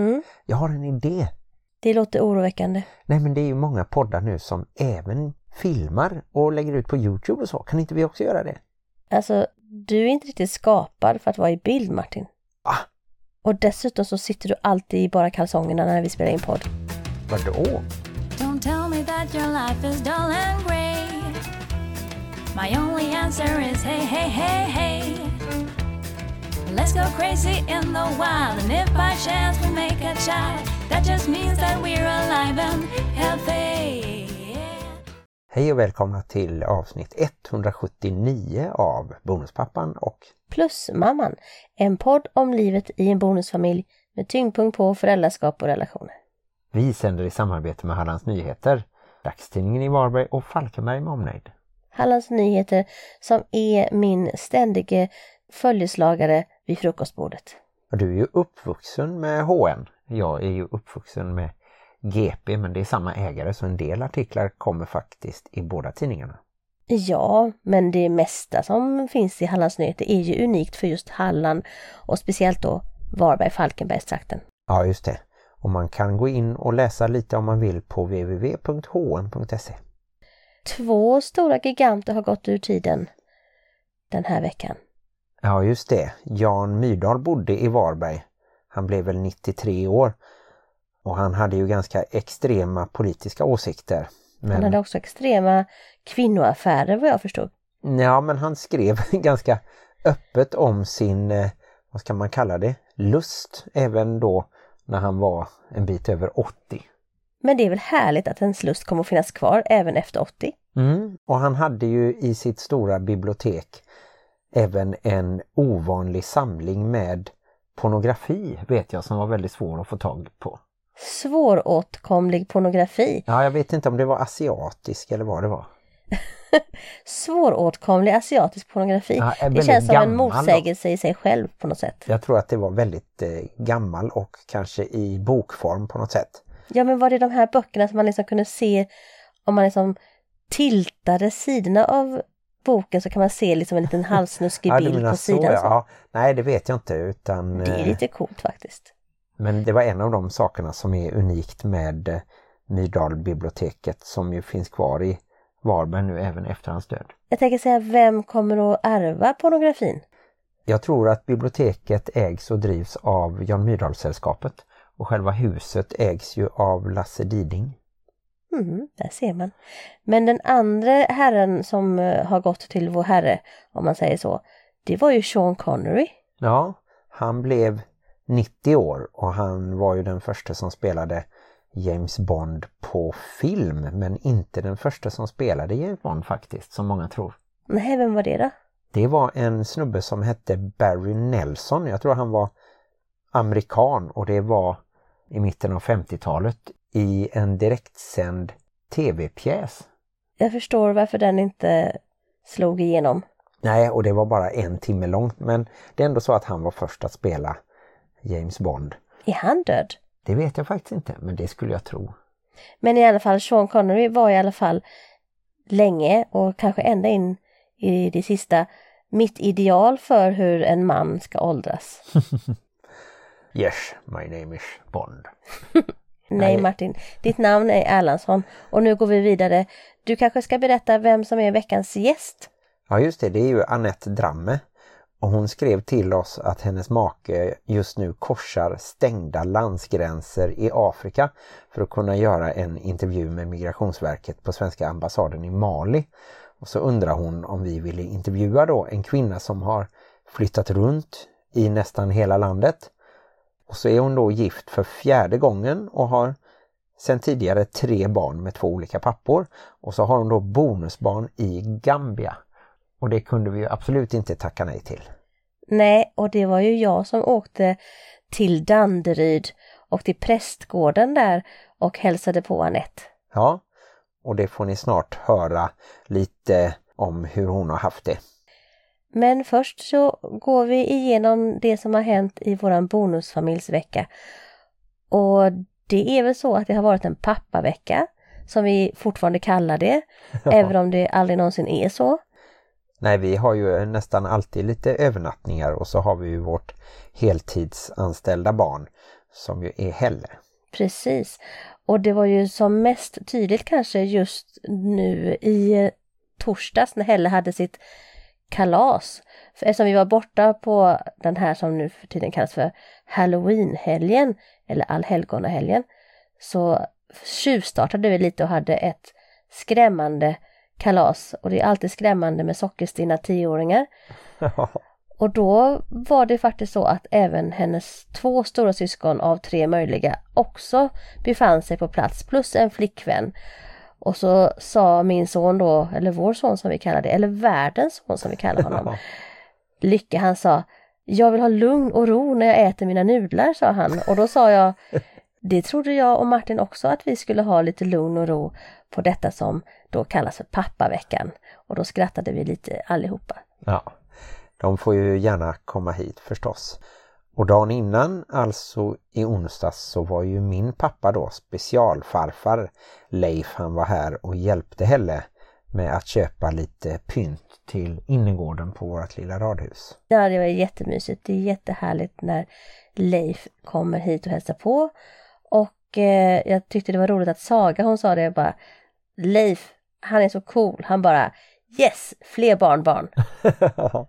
Mm. Jag har en idé. Det låter oroväckande. Nej men det är ju många poddar nu som även filmar och lägger ut på Youtube och så. Kan inte vi också göra det? Alltså, du är inte riktigt skapad för att vara i bild Martin. Va? Och dessutom så sitter du alltid i bara kalsongerna när vi spelar in podd. Vadå? Don't tell me that your life is dull and grey. My only answer is hey, hey, hey, hey. Let's go crazy in the wild, and if by chance we make a child, that just means that we're alive and healthy. Hej och välkomna till avsnitt 179 av Bonuspappan och Plus mamman, en podd om livet i en bonusfamilj med tyngdpunkt på föräldraskap och relationer. vi sänder i samarbete med Hallands Nyheter, dagstidningen i Varberg och Falkenberg med omnejd. Hallands Nyheter som är min ständige följeslagare vid frukostbordet. Du är ju uppvuxen med HN. Jag är ju uppvuxen med GP men det är samma ägare så en del artiklar kommer faktiskt i båda tidningarna. Ja, men det mesta som finns i Hallands Nyheter är ju unikt för just Halland och speciellt då Varberg-Falkenbergstrakten. Ja just det. Och man kan gå in och läsa lite om man vill på www.hn.se. Två stora giganter har gått ur tiden den här veckan. Ja just det. Jan Myrdal bodde i Varberg. Han blev väl 93 år. Och han hade ju ganska extrema politiska åsikter. Men, Han hade också extrema kvinnoaffärer vad jag förstod. Ja men han skrev ganska öppet om sin, eh, vad ska man kalla det, lust. Även då när han var en bit över 80. Men det är väl härligt att ens lust kommer att finnas kvar även efter 80? Mm. Och han hade ju i sitt stora bibliotek även en ovanlig samling med pornografi vet jag som var väldigt svår att få tag på. Svåråtkomlig pornografi. Ja, jag vet inte om det var asiatisk eller vad det var. Svåråtkomlig asiatisk pornografi. Ja, det känns som en motsägelse i sig själv på något sätt. Jag tror att det var väldigt eh, gammal och kanske i bokform på något sätt. Ja men var det de här böckerna som man liksom kunde se om man liksom tiltade sidorna av boken så kan man se liksom en liten halvsnuskig Ja, bild menar på sidan. ja. så. ja. Nej, det vet jag inte utan Det är eh, lite coolt faktiskt. men det var en av de sakerna som är unikt med eh, Myrdalbiblioteket som ju finns kvar i Varberg nu även efter hans död. Jag tänker säga, vem kommer att ärva pornografin? Jag tror att biblioteket ägs och drivs av Jan Myrdalsällskapet och själva huset ägs ju av Lasse Diding. Mm, där ser man. Men den andra herren som eh, har gått till vår herre, om man säger så, det var ju Sean Connery. Ja, han blev 90 år och han var ju den första som spelade James Bond på film men inte den första som spelade James Bond faktiskt som många tror. Nej, vem var det då? Det var en snubbe som hette Barry Nelson. Jag tror han var amerikan och det var i mitten av 50-talet i en direktsänd tv-pjäs. Jag förstår varför den inte slog igenom. Nej, och det var bara en timme långt men det är ändå så att han var först att spela James Bond. Är han död? Det vet jag faktiskt inte, men det skulle jag tro. Men i alla fall, Sean Connery var i alla fall länge och kanske ända in i det sista mitt ideal för hur en man ska åldras. Yes, my name is Bond. Nej. Martin, ditt namn är Erlandsson och nu går vi vidare. Du kanske ska berätta vem som är veckans gäst? Ja just det, det är ju Annette Dramme. Och hon skrev till oss att hennes make just nu korsar stängda landsgränser i Afrika för att kunna göra en intervju med Migrationsverket på svenska ambassaden i Mali. Och så undrar hon om vi ville intervjua då en kvinna som har flyttat runt i nästan hela landet. Och så är hon då gift för fjärde gången och har sedan tidigare tre barn med två olika pappor. Och så har hon då bonusbarn i Gambia. Och det kunde vi absolut inte tacka nej till. Nej, och det var ju jag som åkte till Danderyd och till prästgården där och hälsade på Annette. Ja, och det får ni snart höra lite om hur hon har haft det. Men först så går vi igenom det som har hänt i våran bonusfamiljsvecka. Och det är väl så att det har varit en pappavecka som vi fortfarande kallar det, även om det aldrig någonsin är så. Nej, vi har ju nästan alltid lite övernattningar och så har vi ju vårt heltidsanställda barn som ju är Helle. Precis. Och det var ju som mest tydligt kanske just nu i torsdags när Helle hade sitt kalas. För eftersom vi var borta på den här som nu för tiden kallas för Halloween-helgen eller allhelgonahelgen så tjuvstartade vi lite och hade ett skrämmande kalas och det är alltid skrämmande med sockerstinna tioåringar. Och då var det faktiskt så att även hennes två stora syskon av tre möjliga också befann sig på plats plus en flickvän. Och så sa min son då, eller vår son som vi kallar det, eller världens son som vi kallar honom. Lycke han sa Jag vill ha lugn och ro när jag äter mina nudlar, sa han. Och då sa jag Det trodde jag och Martin också att vi skulle ha lite lugn och ro på detta som då kallas för pappaveckan. Och då skrattade vi lite allihopa. Ja, de får ju gärna komma hit förstås. Och dagen innan, alltså i onsdags, så var ju min pappa då specialfarfar Leif, han var här och hjälpte Helle med att köpa lite pynt till innergården på vårt lilla radhus. Ja, det var jättemysigt. Det är jättehärligt när Leif kommer hit och hälsar på. Och eh, jag tyckte det var roligt att Saga hon sa det bara Leif, han är så cool. Han bara Yes, fler barnbarn.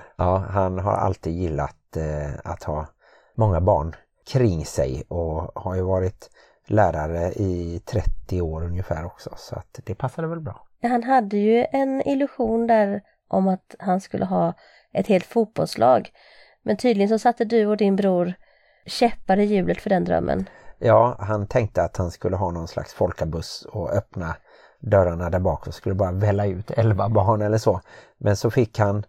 ja, han har alltid gillat eh, att ha många barn kring sig och har ju varit lärare i 30 år ungefär också så att det passade väl bra. Han hade ju en illusion där om att han skulle ha ett helt fotbollslag. Men tydligen så satte du och din bror käppar i hjulet för den drömmen. Ja, han tänkte att han skulle ha någon slags folkabuss och öppna dörrarna där bak och skulle bara välla ut elva barn eller så. Men så fick han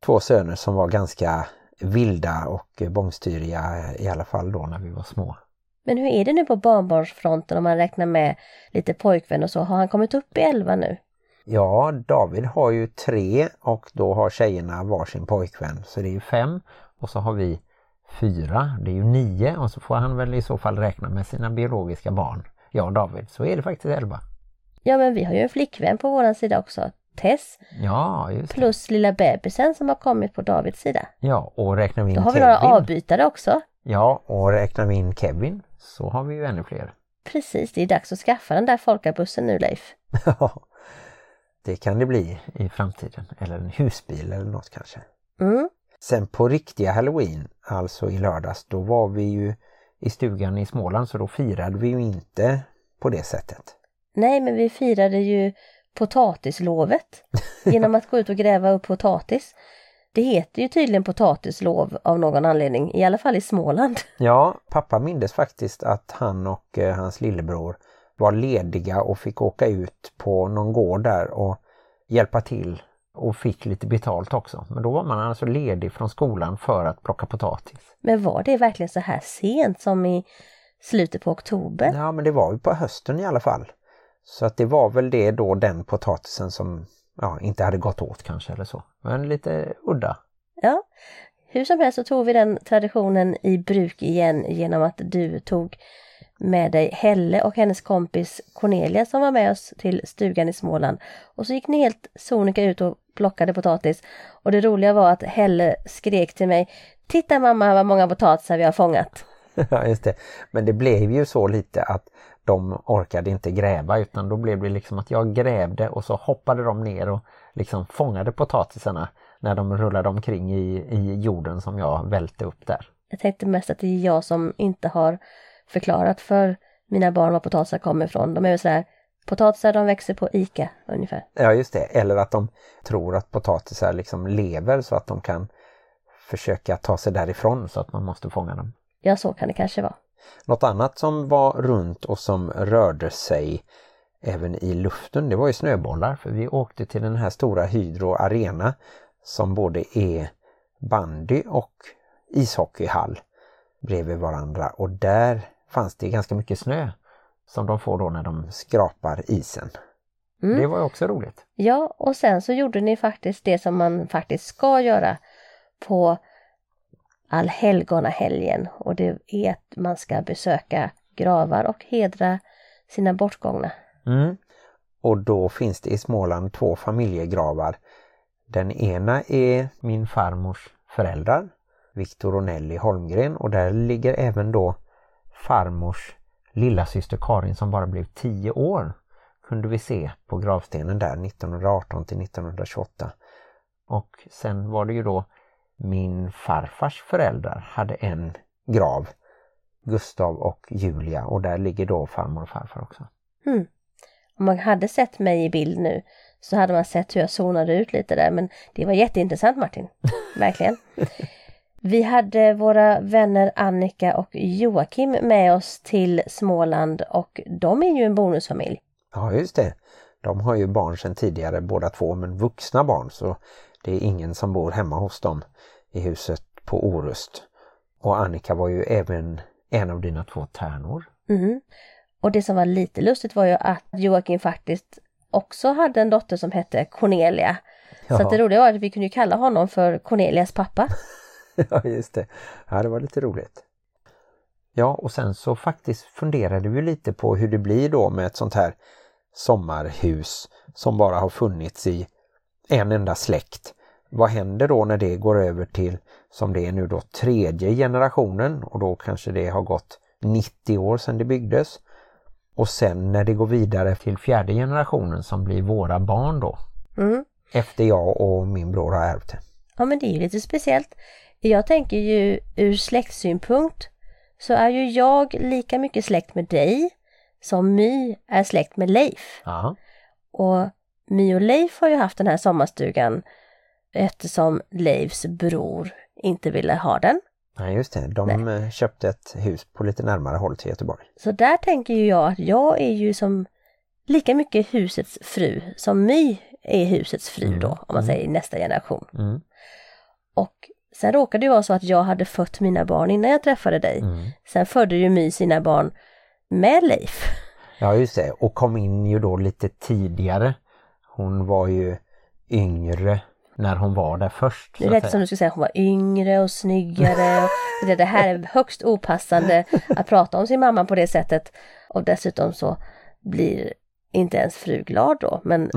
två söner som var ganska vilda och bångstyriga i alla fall då när vi var små. Men hur är det nu på barnbarnsfronten om man räknar med lite pojkvän och så? Har han kommit upp i elva nu? Ja, David har ju tre och då har tjejerna varsin pojkvän så det är ju fem och så har vi fyra, det är ju nio och så får han väl i så fall räkna med sina biologiska barn. Ja, David, så är det faktiskt elva. Ja, men vi har ju en flickvän på våran sida också, Tess. Ja, just det. Plus lilla bebisen som har kommit på Davids sida. Ja, och räknar vi in Då har vi Kevin. några avbytare också. Ja, och räknar vi in Kevin så har vi ju ännu fler. Precis, det är dags att skaffa den där folkabussen nu Leif. Ja, det kan det bli i framtiden. Eller en husbil eller något kanske. Mm. Sen på riktiga Halloween, alltså i lördags, då var vi ju i stugan i Småland så då firade vi ju inte på det sättet. Nej, men vi firade ju potatislovet genom att gå ut och gräva upp potatis. Det heter ju tydligen potatislov av någon anledning, i alla fall i Småland. Ja, pappa mindes faktiskt att han och eh, hans lillebror var lediga och fick åka ut på någon gård där och hjälpa till och fick lite betalt också. Men då var man alltså ledig från skolan för att plocka potatis. Men var det verkligen så här sent som i slutet på oktober? Ja, men det var ju på hösten i alla fall. Så att det var väl det då den potatisen som ja, inte hade gått åt kanske eller så. Men lite udda. Ja, hur som helst så tog vi den traditionen i bruk igen genom att du tog med dig Helle och hennes kompis Cornelia som var med oss till stugan i Småland. Och så gick ni helt sonika ut och plockade potatis. Och det roliga var att Helle skrek till mig Titta mamma vad många potatisar vi har fångat. Ja, just det. Men det blev ju så lite att de orkade inte gräva utan då blev det liksom att jag grävde och så hoppade de ner och liksom fångade potatisarna när de rullade omkring i, i jorden som jag välte upp där. Jag tänkte mest att det är jag som inte har förklarat för mina barn var potatisar kommer ifrån. De är väl sådär, potatisar de växer på ICA ungefär. Ja just det, eller att de tror att potatisar liksom lever så att de kan försöka ta sig därifrån så att man måste fånga dem. Ja, så kan det kanske vara. Något annat som var runt och som rörde sig även i luften, det var ju snöbollar för vi åkte till den här stora Hydro Arena som både är bandy och ishockeyhall bredvid varandra och där fanns det ganska mycket snö som de får då när de skrapar isen. Mm. Det var ju också roligt. Ja, och sen så gjorde ni faktiskt det som man faktiskt ska göra på allhelgonahelgen och det är att man ska besöka gravar och hedra sina bortgångna. Mm. Och då finns det i Småland två familjegravar. Den ena är min farmors föräldrar Viktor och Nelly Holmgren och där ligger även då farmors lilla syster Karin som bara blev 10 år kunde vi se på gravstenen där 1918 till 1928. Och sen var det ju då min farfars föräldrar hade en grav, Gustav och Julia och där ligger då farmor och farfar också. Mm. Om man hade sett mig i bild nu så hade man sett hur jag zonade ut lite där men det var jätteintressant Martin. Verkligen. Vi hade våra vänner Annika och Joakim med oss till Småland och de är ju en bonusfamilj. Ja just det. De har ju barn sedan tidigare båda två men vuxna barn så det är ingen som bor hemma hos dem i huset på Orust. Och Annika var ju även en av dina två tärnor. Mm. Och det som var lite lustigt var ju att Joakim faktiskt också hade en dotter som hette Cornelia. Så Ja. att det roliga var att vi kunde kalla honom för Cornelias pappa. Ja just det. Ja det var lite roligt. Ja och sen så faktiskt funderade vi lite på hur det blir då med ett sånt här sommarhus som bara har funnits i en enda släkt. Vad händer då när det går över till som det är nu då tredje generationen och då kanske det har gått 90 år sedan det byggdes. Och sen när det går vidare till fjärde generationen som blir våra barn då. Mm. Efter jag och min bror har ärvt det. Ja men det är ju lite speciellt. Jag tänker ju ur släktsynpunkt så är ju jag lika mycket släkt med dig som My är släkt med Leif. Ja. Och My och Leif har ju haft den här sommarstugan eftersom Leifs bror inte ville ha den. Nej just det, de eh, köpte ett hus på lite närmare håll till Göteborg. Så där tänker ju jag att jag är ju som lika mycket husets fru som My är husets fru då, om man säger nästa generation. Mm. Och sen råkade det vara så att jag hade fött mina barn innan jag träffade dig. Mm. Sen födde ju My sina barn med Leif. Ja just det, och kom in ju då lite tidigare. Hon var ju yngre när hon var där först. Det lät som du skulle säga att hon var yngre och snyggare. Och det, det här är högst opassande att prata om sin mamma på det sättet. Och dessutom så blir inte ens fru glad då. Men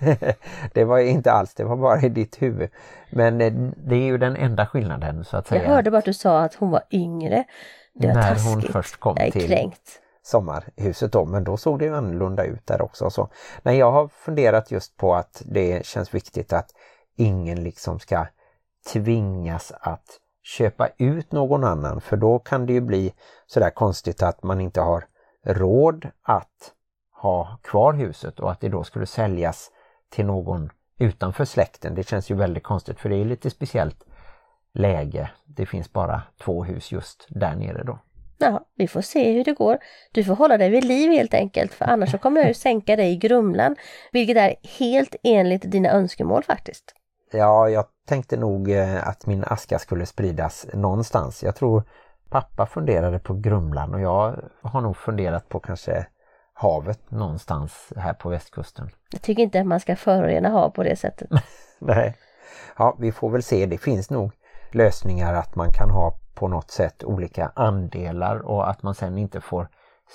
det var inte alls, det var bara i ditt huvud. Men eh, det är ju den enda skillnaden så att jag säga. hörde bara att du sa att hon var yngre. Det var när taskigt. hon först kom jag är till kränkt. sommarhuset då, men då såg det ju annorlunda ut där också. Så, nej, jag har funderat just på att det känns viktigt att ingen liksom ska tvingas att köpa ut någon annan för då kan det ju bli sådär konstigt att man inte har råd att ha kvar huset och att det då skulle säljas till någon utanför släkten. Det känns ju väldigt konstigt för det är lite speciellt läge. Det finns bara två hus just där nere då. Ja, vi får se hur det går. Du får hålla dig vid liv helt enkelt för annars så kommer jag ju sänka dig i Grumlan. Vilket är helt enligt dina önskemål faktiskt. Ja, jag tänkte nog eh, att min aska skulle spridas någonstans. Jag tror pappa funderade på Grumlan och jag har nog funderat på kanske havet någonstans här på västkusten. Jag tycker inte att man ska förorena hav på det sättet. Nej. Ja, vi får väl se. Det finns nog lösningar att man kan ha på något sätt olika andelar och att man sen inte får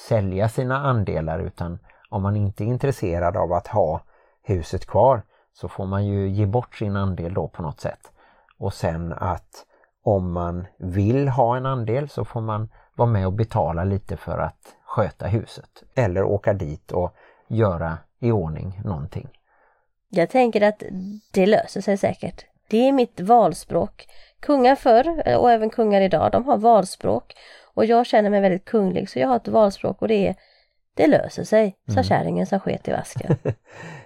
sälja sina andelar utan om man inte är intresserad av att ha huset kvar så får man ju ge bort sin andel då på något sätt. Och sen att om man vill ha en andel så får man vara med och betala lite för att sköta huset. Eller åka dit och göra i ordning någonting. Jag tänker att det löser sig säkert. Det är mitt valspråk. Kungar förr och även kungar idag, de har valspråk. Och jag känner mig väldigt kunglig så jag har ett valspråk och det är Det löser sig, sa kärringen som sket i vasken.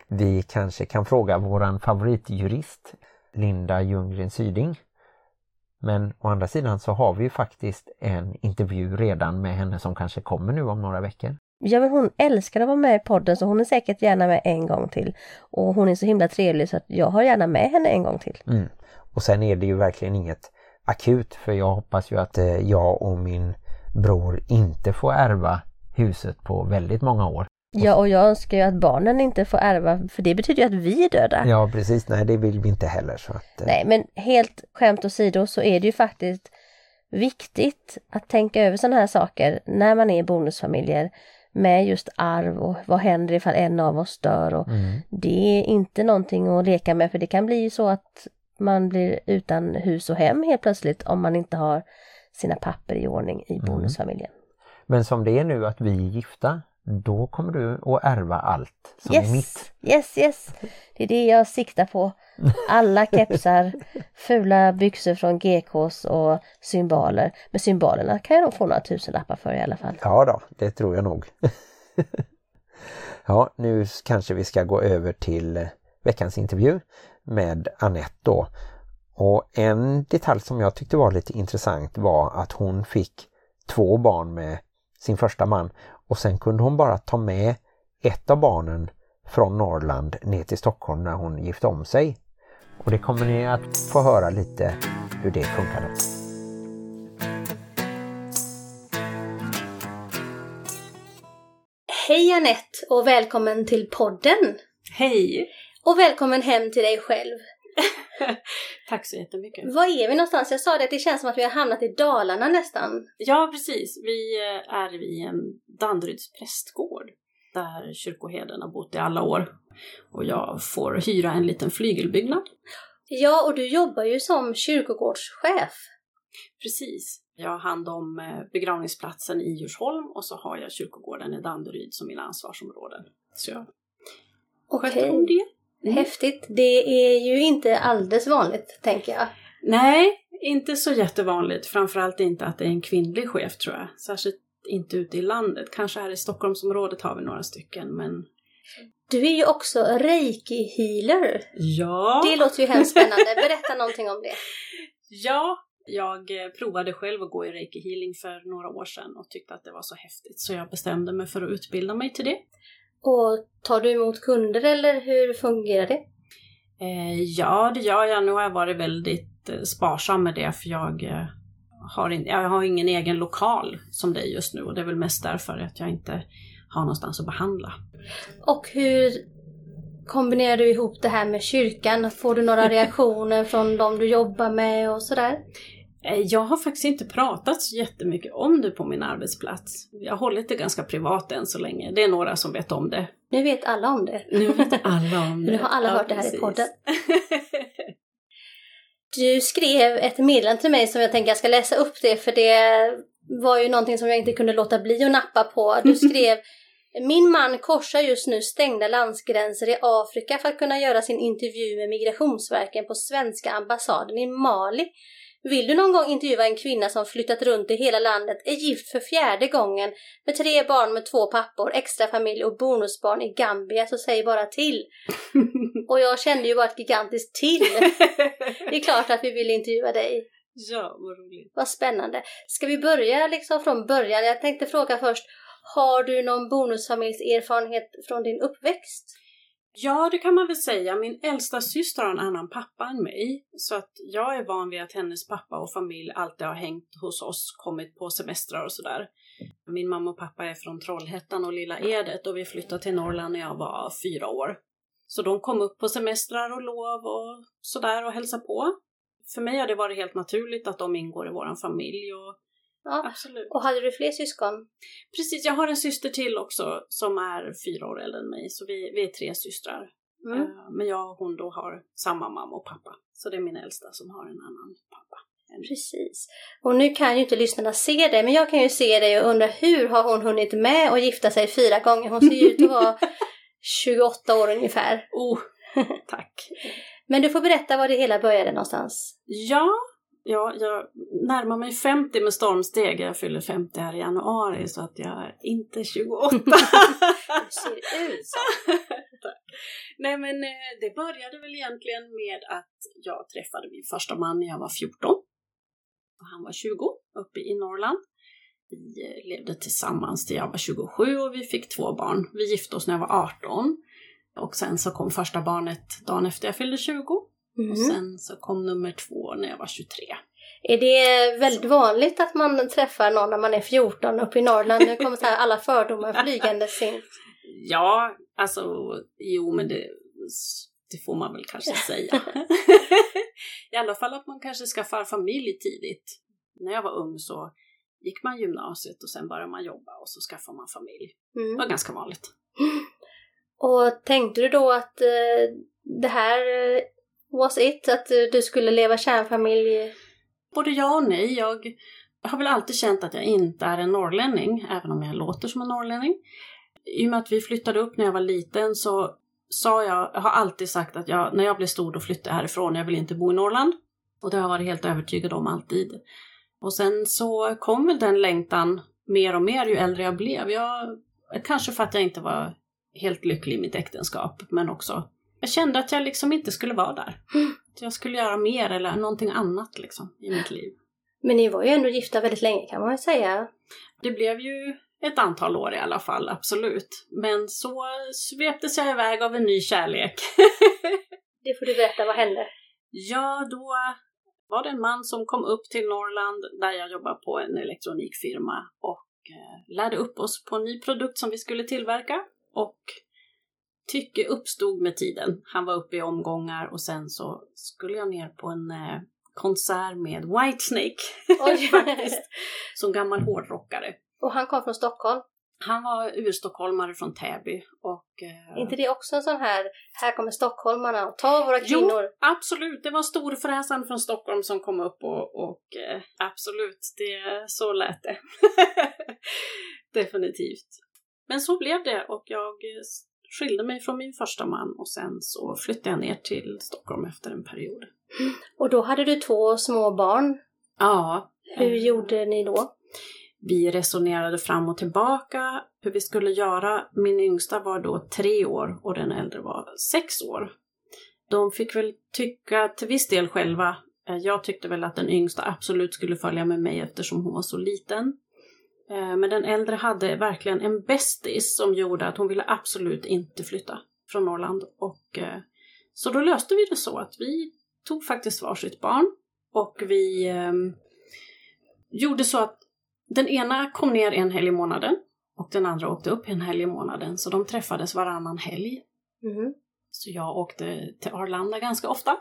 Vi kanske kan fråga våran favoritjurist Linda Ljunggren Syding. Men å andra sidan så har vi ju faktiskt en intervju redan med henne som kanske kommer nu om några veckor. Ja men hon älskar att vara med i podden så hon är säkert gärna med en gång till. Och hon är så himla trevlig så att jag har gärna med henne en gång till. Mm. Och sen är det ju verkligen inget akut för jag hoppas ju att eh, jag och min bror inte får ärva huset på väldigt många år. Ja och jag önskar ju att barnen inte får ärva för det betyder ju att vi är döda. Ja precis, nej det vill vi inte heller. Så att, eh, Nej men helt skämt åsido så är det ju faktiskt viktigt att tänka över sådana här saker när man är bonusfamiljer med just arv och vad händer ifall en av oss dör och Mm. det är inte någonting att leka med för det kan bli ju så att man blir utan hus och hem helt plötsligt om man inte har sina papper i ordning i bonusfamiljen. Men som det är nu att vi är gifta, då kommer du att ärva allt som Yes, är mitt. yes, yes! Det är det jag siktar på. Alla kepsar, fula byxor från GKs och symboler. Men symbolerna kan jag nog få några tusenlappar för i alla fall. Ja då, det tror jag nog. ja, nu kanske vi ska gå över till veckans intervju med Annette då. Och en detalj som jag tyckte var lite intressant var att hon fick två barn med sin första man och sen kunde hon bara ta med ett av barnen från Norrland ner till Stockholm när hon gifte om sig. Och det kommer ni att få höra lite hur det funkade. Hej Anette och välkommen till podden! Hej! Och välkommen hem till dig själv. Tack så jättemycket. Var är vi någonstans? Jag sa det att det känns som att vi har hamnat i Dalarna nästan. Ja, precis. Vi eh, är vid en Danderyds prästgård där kyrkoherden har bott i alla år. Och jag får hyra en liten flygelbyggnad. Ja, och du jobbar ju som kyrkogårdschef. Precis. Jag har hand om eh, begravningsplatsen i Djursholm och så har jag kyrkogården i Danderyd som mina ansvarsområden. Så jag sköter Okej, om det. Mm. häftigt. Det är ju inte alldeles vanligt, tänker jag. Nej, inte så jättevanligt. Framförallt inte att det är en kvinnlig chef tror jag. Särskilt inte ute i landet. Kanske här i Stockholmsområdet har vi några stycken, men Du är ju också reiki-healer. ja. Det låter ju hemskt spännande. Berätta någonting om det. Ja, jag eh, provade själv att gå i reiki healing för några år sedan och tyckte att det var så häftigt så jag bestämde mig för att utbilda mig till det. Och tar du emot kunder eller hur fungerar det? Eh, ja, det gör jag. Nu har jag varit väldigt eh, sparsam med det för jag, eh, har in, jag har ingen egen lokal som är just nu och det är väl mest därför att jag inte har någonstans att behandla. Och hur kombinerar du ihop det här med kyrkan? Får du några reaktioner från de du jobbar med och sådär? Eh, Jag har faktiskt inte pratat så jättemycket om det på min arbetsplats. Jag har hållit det ganska privat än så länge. Det är några som vet om det. Nu vet alla om det. Nu vet alla om det. Nu har alla hört det här i precis. podden. Du skrev ett meddelande till mig som jag tänker jag ska läsa upp det för det var ju någonting som jag inte kunde låta bli att nappa på. Du skrev Min man korsar just nu stängda landsgränser i Afrika för att kunna göra sin intervju med Migrationsverket på svenska ambassaden i Mali. Vill du någon gång intervjua en kvinna som flyttat runt i hela landet, är gift för fjärde gången, med tre barn med två pappor, extra familj och bonusbarn i Gambia, så säg bara till. Och jag kände ju bara ett gigantiskt till. Det är klart att vi vill intervjua dig. ja, vad roligt. Vad spännande. Ska vi börja liksom från början? Jag tänkte fråga först, har du någon bonusfamiljs erfarenhet från din uppväxt? Ja, det kan man väl säga. Min äldsta syster har en annan pappa än mig. Så att jag är van vid att hennes pappa och familj alltid har hängt hos oss, kommit på semestrar och sådär. Min mamma och pappa är från Trollhättan och Lilla Edet och vi flyttade till Norrland när jag var fyra år. Så de kom upp på semestrar och lov och sådär och hälsade på. För mig har det varit helt naturligt att de ingår i vår familj och Ja. absolut. Och hade du fler syskon? Precis, jag har en syster till också som är fyra år äldre än mig, så vi, vi är tre systrar. Mm. Eh, Men jag och hon då har samma mamma och pappa. Så det är min äldsta som har en annan pappa. Precis. Och nu kan ju inte lyssnarna se dig, men jag kan ju se dig och undra hur har hon hunnit med att gifta sig fyra gånger? Hon ser ju ut att vara 28 år ungefär. Oh, tack. Men du får berätta var det hela började någonstans. Ja, ja, jag närmar mig 50 med stormsteg. Jag fyller 50 här i januari så att jag är inte 28. Du ser ut så. Nej men eh, det började väl egentligen med att jag träffade min första man när jag var 14. Och han var 20 uppe i Norrland. Vi eh, levde tillsammans till jag var 27 och vi fick två barn. Vi gifte oss när jag var 18. Och sen så kom första barnet dagen efter jag fyllde 20. Mm. Och sen så kom nummer två när jag var 23. Är det väldigt vanligt att man träffar någon när man är 14 uppe i Norrland? Nu kommer så här alla fördomar flygandes in. Ja, alltså jo men det, det får man väl kanske säga. I alla fall att man kanske skaffar familj tidigt. När jag var ung så gick man gymnasiet och sen började man jobba och så skaffar man familj. Det Mm. var ganska vanligt. Och tänkte du då att eh, det här Was it att eh, du skulle leva kärnfamilj? Både ja och nej. Jag har väl alltid känt att jag inte är en norrlänning, även om jag låter som en norrlänning. I och med att vi flyttade upp när jag var liten så sa jag, jag har alltid sagt att jag, när jag blir stor då flyttar jag härifrån, jag vill inte bo i Norrland. Och det har jag varit helt övertygad om alltid. Och sen så kom väl den längtan mer och mer ju äldre jag blev. Jag, kanske för att jag inte var helt lycklig i mitt äktenskap, men också jag kände att jag liksom inte skulle vara där. Jag skulle göra mer eller någonting annat liksom i mitt liv. Men ni var ju ändå gifta väldigt länge kan man väl säga. Det blev ju ett antal år i alla fall, absolut. Men så sveptes jag iväg av en ny kärlek. Det får du berätta, vad hände? ja, då var det en man som kom upp till Norrland där jag jobbar på en elektronikfirma och eh, lärde upp oss på en ny produkt som vi skulle tillverka. Och tycke uppstod med tiden. Han var uppe i omgångar och sen så skulle jag ner på en eh, konsert med Whitesnake faktiskt. Som gammal hårdrockare. Och han kom från Stockholm. Han var urstockholmare från Täby och... eh, inte det också en sån här, här kommer stockholmarna och tar våra Jo. kvinnor? Absolut, det var storfräsaren från Stockholm som kom upp och, och eh, absolut, det, så lät det. Definitivt. Men så blev det och jag skilde mig från min första man och sen så flyttade jag ner till Stockholm efter en period. Och då hade du två små barn. Ja. Hur eh, gjorde ni då? Vi resonerade fram och tillbaka hur vi skulle göra. Min yngsta var då tre år och den äldre var sex år. De fick väl tycka till viss del själva. Eh, Jag tyckte väl att den yngsta absolut skulle följa med mig eftersom hon var så liten. Eh, Men den äldre hade verkligen en bästis som gjorde att hon ville absolut inte flytta från Norrland. Och, eh, så då löste vi det så att vi tog faktiskt varsitt barn och vi ehm, gjorde så att den ena kom ner en helg i månaden och den andra åkte upp en helg i månaden. Så de träffades varannan helg. Mhm. Så jag åkte till Arlanda ganska ofta.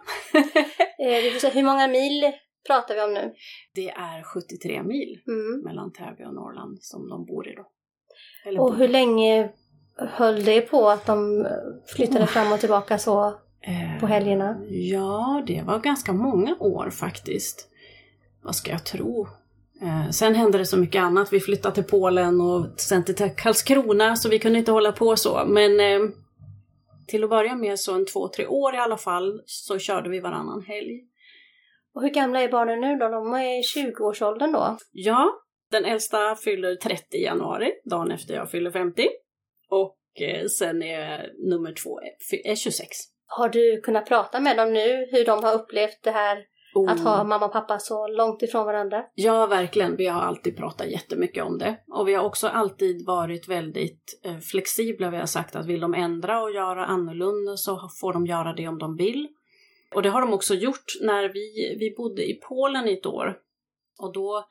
Eh, får se, hur många mil pratar vi om nu? det är 73 mil Mm. mellan Täby och Norrland som de bor i då. Eller Och bor. hur länge höll det på att de flyttade Oh. fram och tillbaka så Eh, på helgerna? Ja, det var ganska många år faktiskt. Vad ska jag tro? Eh, sen hände det så mycket annat. Vi flyttade till Polen och sen till Karlskrona så vi kunde inte hålla på så. Men eh, till att börja med så en två, tre år i alla fall så körde vi varannan helg. Och hur gamla är barnen nu då? De är i 20-årsåldern då? Ja, den äldsta fyller 30 i januari, dagen efter jag fyller 50. Och eh, sen är nummer två är, är 26. Har du kunnat prata med dem nu hur de har upplevt det här att ha Oh. mamma och pappa så långt ifrån varandra? Ja, verkligen. Vi har alltid pratat jättemycket om det. Och vi har också alltid varit väldigt eh, flexibla. Vi har sagt att vill de ändra och göra annorlunda så får de göra det om de vill. Och det har de också gjort när vi, vi bodde i Polen i ett år. Och då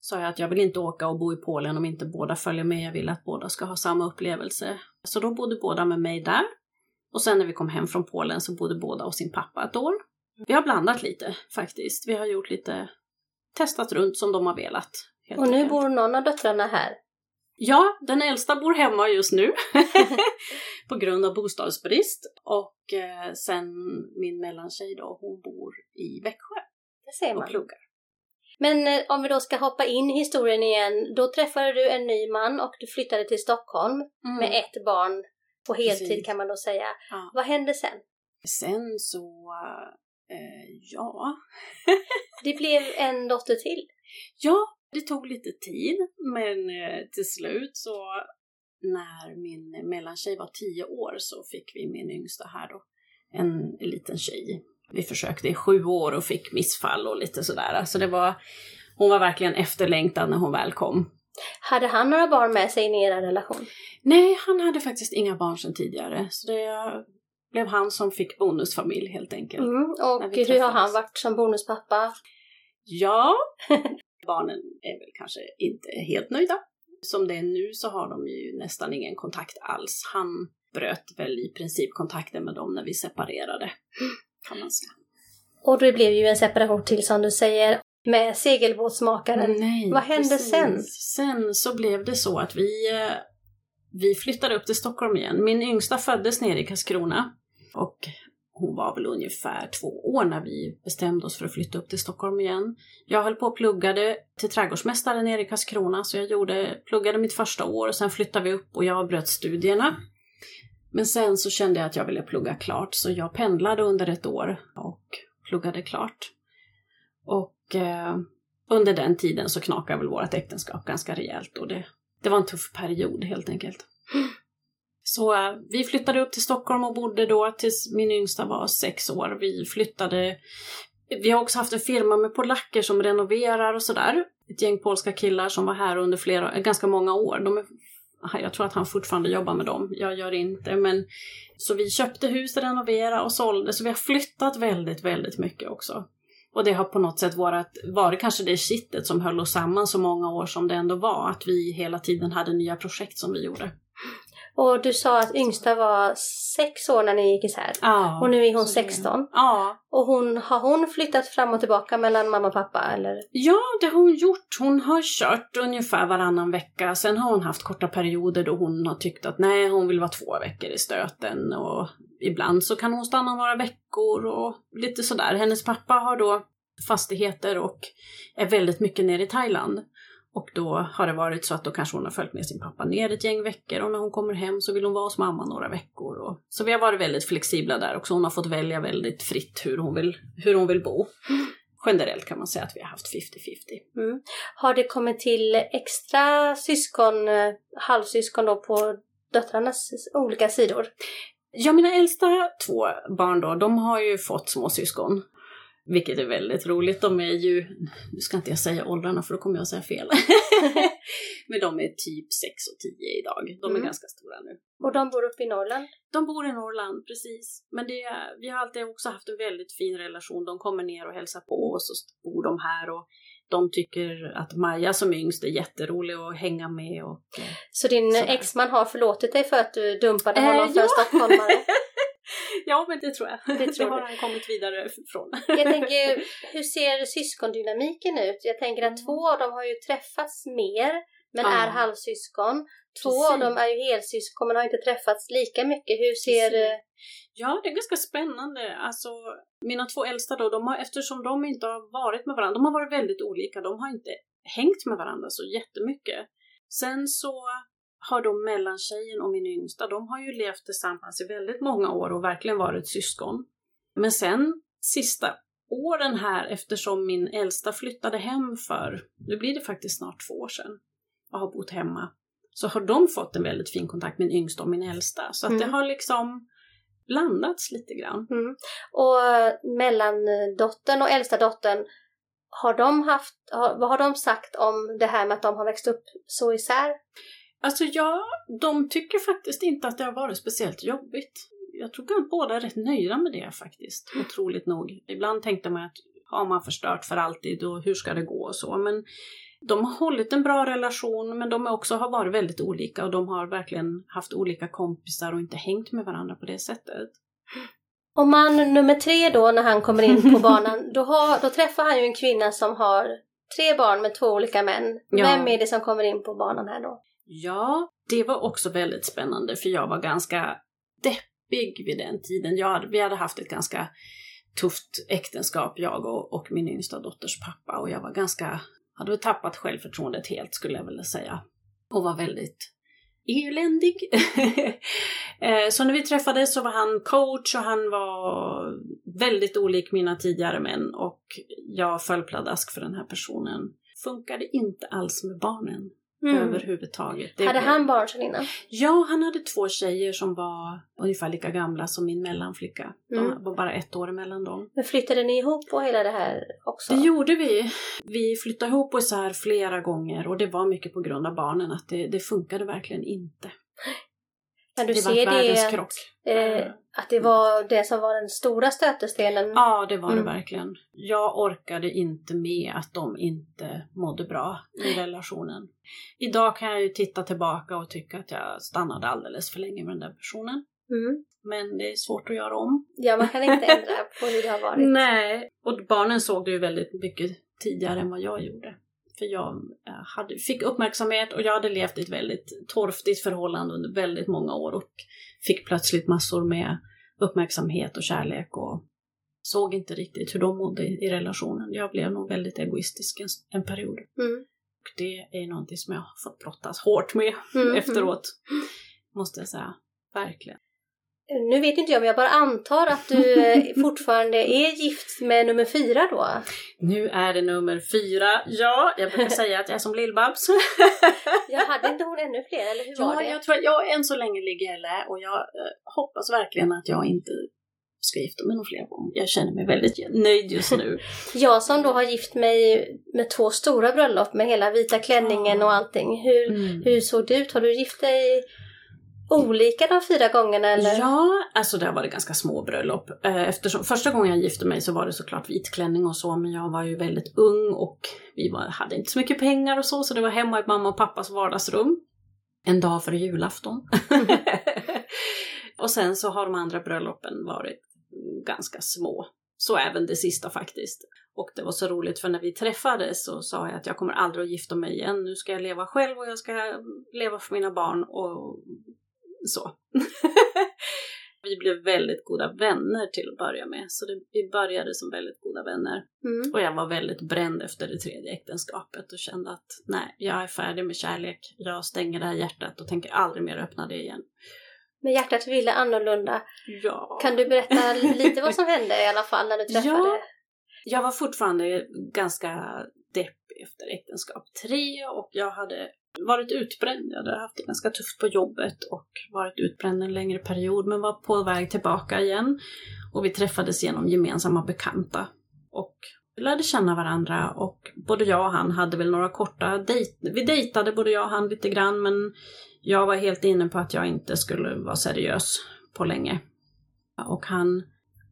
sa jag att jag vill inte åka och bo i Polen om inte båda följer med. Jag vill att båda ska ha samma upplevelse. Så då bodde båda med mig där. Och sen när vi kom hem från Polen så bodde båda hos sin pappa ett år. Vi har blandat lite faktiskt. Vi har gjort lite testat runt som de har velat. Och nu enkelt. bor någon av döttrarna här. Ja, den äldsta bor hemma just nu på grund av bostadsbrist. Och eh, sen min mellantjej då, hon bor i Växjö Det ser och man. pluggar. Men eh, om vi då ska hoppa in i historien igen. Då träffade du en ny man och du flyttade till Stockholm med ett barn på heltid Precis. kan man då säga. Ja. Vad hände sen? Sen så, eh, ja. Det blev en dotter till. Ja, det tog lite tid, men eh, till slut så när min mellantjej var tio år så fick vi min yngsta här då, en liten tjej. Vi försökte i sju år och fick missfall och lite sådär. Så det var, hon var verkligen efterlängtad när hon väl kom. Hade han några barn med sig in i er relation? Nej, han hade faktiskt inga barn sedan tidigare. Så det blev han som fick bonusfamilj helt enkelt. Mm. Och hur har han varit som bonuspappa? Ja, barnen är väl kanske inte helt nöjda. Som det är nu så har de ju nästan ingen kontakt alls. Han bröt väl i princip kontakten med dem när vi separerade, kan man säga. Och det blev ju en separation till som du säger med segelbåtsmakaren. Nej, Vad hände sen? Sen så blev det så att vi, eh, vi flyttade upp till Stockholm igen. Min yngsta föddes nere i Karlskrona och hon var väl ungefär två år när vi bestämde oss för att flytta upp till Stockholm igen. Jag höll på och pluggade till trädgårdsmästare nere i Karlskrona så jag gjorde, pluggade mitt första år och sen flyttade vi upp och jag avbröt studierna. Men sen så kände jag att jag ville plugga klart så jag pendlade under ett år och pluggade klart. Och eh, under den tiden så knakade väl vårt äktenskap ganska rejält och det, det var en tuff period helt enkelt. Så eh, vi flyttade upp till Stockholm och bodde då tills min yngsta var sex år. Vi flyttade... Vi har också haft en firma med polacker som renoverar och sådär. Ett gäng polska killar som var här under flera, eh, ganska många år. De är, ah, jag tror att han fortfarande jobbar med dem, jag gör inte. Men, så vi köpte hus, renoverade och sålde. Så vi har flyttat väldigt, väldigt mycket också. Och det har på något sätt varit, varit kanske det kittet som höll oss samman så många år som det ändå var. Att vi hela tiden hade nya projekt som vi gjorde. Och du sa att yngsta var sex år när ni gick isär. Ja, Och nu är hon så det- 16. Ja, Och hon, har hon flyttat fram och tillbaka mellan mamma och pappa eller? Ja, det har hon gjort. Hon har kört ungefär varannan vecka. Sen har hon haft korta perioder då hon har tyckt att nej, hon vill vara två veckor i stöten. Och ibland så kan hon stanna några veckor och lite sådär. Hennes pappa har då fastigheter och är väldigt mycket nere i Thailand. Och då har det varit så att då kanske hon har följt med sin pappa ner ett gäng veckor och när hon kommer hem så vill hon vara hos mamma några veckor. Och... Så vi har varit väldigt flexibla där också. Hon har fått välja väldigt fritt hur hon vill, hur hon vill bo. Generellt kan man säga att vi har haft 50-50. Mm. Har det kommit till extra syskon, eh, halvsyskon då på döttrarnas olika sidor? Ja, mina äldsta två barn då, de har ju fått småsyskon. Vilket är väldigt roligt. De är ju, nu ska inte jag säga åldrarna för då kommer jag att säga fel. Men de är typ 6 och 10 idag. De är Mm. ganska stora nu. Och de bor uppe i Norrland? De bor i Norrland, precis. Men det, vi har alltid också haft en väldigt fin relation. De kommer ner och hälsar på oss och bor de här. Och de tycker att Maja som yngst är jätterolig att hänga med. Och, Så din Sådär. exman har förlåtit dig för att du dumpade Eh, honom för en ja. stockholmare? ja, men det tror jag. Det tror har du. han kommit vidare från. Jag tänker, hur ser syskondynamiken ut? Jag tänker att två av dem har ju träffats mer, men Ja. är halvsyskon. Två Precis. av dem är ju helsyskon, men har inte träffats lika mycket. Hur ser... Precis. eh, Ja, det är ganska spännande. Alltså, mina två äldsta då, de har, eftersom de inte har varit med varandra, de har varit väldigt olika, de har inte hängt med varandra så jättemycket. Sen så har då mellantjejen och min yngsta, de har ju levt tillsammans i väldigt många år och verkligen varit syskon. Men sen sista åren här, eftersom min äldsta flyttade hem för, nu blir det faktiskt snart två år sedan, och har bott hemma, så har de fått en väldigt fin kontakt, min yngsta och min äldsta. Så att det Mm. har liksom blandats lite grann. Mm. Och mellandottern och äldsta dottern, har de haft, har, vad har de sagt om det här med att de har växt upp så isär? Alltså ja, de tycker faktiskt inte att det har varit speciellt jobbigt. Jag tror att båda är rätt nöjda med det faktiskt, otroligt nog. Ibland tänkte man att har man förstört för alltid och hur ska det gå och så, men de har hållit en bra relation men de också har varit väldigt olika och de har verkligen haft olika kompisar och inte hängt med varandra på det sättet. Och man nummer tre då, när han kommer in på banan, då, har, då träffar han ju en kvinna som har tre barn med två olika män. Ja. Vem är det som kommer in på banan här då? Ja, det var också väldigt spännande för jag var ganska deppig vid den tiden. Jag hade, vi hade haft ett ganska tufft äktenskap, jag och, och min yngsta dotters pappa och jag var ganska, hade väl tappat självförtroendet helt skulle jag vilja säga. Och var väldigt eländig. Eh, så när vi träffades så var han coach och han var väldigt olik mina tidigare män och jag föll pladask för den här personen. Funkade inte alls med barnen överhuvudtaget. Det Hade blev- han barn sedan innan? Ja, han hade två tjejer som var ungefär lika gamla som min mellanflicka. De Mm. var bara ett år emellan dem. Men flyttade ni ihop på hela det här också? Det gjorde vi. Vi flyttade ihop och isär flera gånger och det var mycket på grund av barnen att det, det funkade verkligen inte. Kan du det se det, krock. eh, att det var det som var den stora stötestenen? Ja, det var Mm. det verkligen. Jag orkade inte med att de inte mådde bra i relationen. Idag kan jag ju titta tillbaka och tycka att jag stannade alldeles för länge med den där personen. Mm. Men det är svårt att göra om. Ja, man kan inte ändra på hur det har varit. Nej, och barnen såg det ju väldigt mycket tidigare än vad jag gjorde. För jag eh, hade, fick uppmärksamhet och jag hade levt i ett väldigt torftigt förhållande under väldigt många år och fick plötsligt massor med uppmärksamhet och kärlek och såg inte riktigt hur de mådde i relationen. Jag blev nog väldigt egoistisk en, en period. Mm. Och det är någonting som jag har fått brottas hårt med Mm, efteråt. Måste jag säga. Verkligen. Nu vet inte jag, men jag bara antar att du eh, fortfarande är gift med nummer fyra då? Nu är det nummer fyra. Ja, jag brukar säga att jag är som Lill-Babs. Jag hade inte hon ännu fler, eller hur var ja, det? jag tror jag än så länge ligger jag lä och jag eh, hoppas verkligen att jag inte ska gifta mig någon fler gång. Jag känner mig väldigt nöjd just nu. Jag som då har gift mig med två stora bröllop med hela vita klänningen och allting. Hur, Mm. hur såg det ut? Har du gift dig olika de fyra gångerna eller? Ja, alltså det har varit ganska små bröllop. Eh, Eftersom första gången jag gifte mig så var det såklart vit klänning och så, men jag var ju väldigt ung och vi var, hade inte så mycket pengar och så, så det var hemma i mamma och pappas vardagsrum. En dag före julafton. och sen så har de andra bröllopen varit ganska små. Så även det sista faktiskt. Och det var så roligt för när vi träffades så sa jag att jag kommer aldrig att gifta mig igen. Nu ska jag leva själv och jag ska leva för mina barn och så. vi blev väldigt goda vänner till att börja med. Så det, vi började som väldigt goda vänner. Mm. Och jag var väldigt bränd efter det tredje äktenskapet och kände att nej, jag är färdig med kärlek. Jag stänger det här hjärtat och tänker aldrig mer öppna det igen. Men hjärtat ville annorlunda. Ja. Kan du berätta lite vad som hände i alla fall när du träffade? Ja. Jag var fortfarande ganska deppig efter äktenskap tre och jag hade varit utbränd. Jag hade haft det ganska tufft på jobbet och varit utbränd en längre period men var på väg tillbaka igen. Och vi träffades genom gemensamma bekanta och lärde känna varandra och både jag och han hade väl några korta dejt. Vi dejtade både jag och han lite grann men jag var helt inne på att jag inte skulle vara seriös på länge. Och han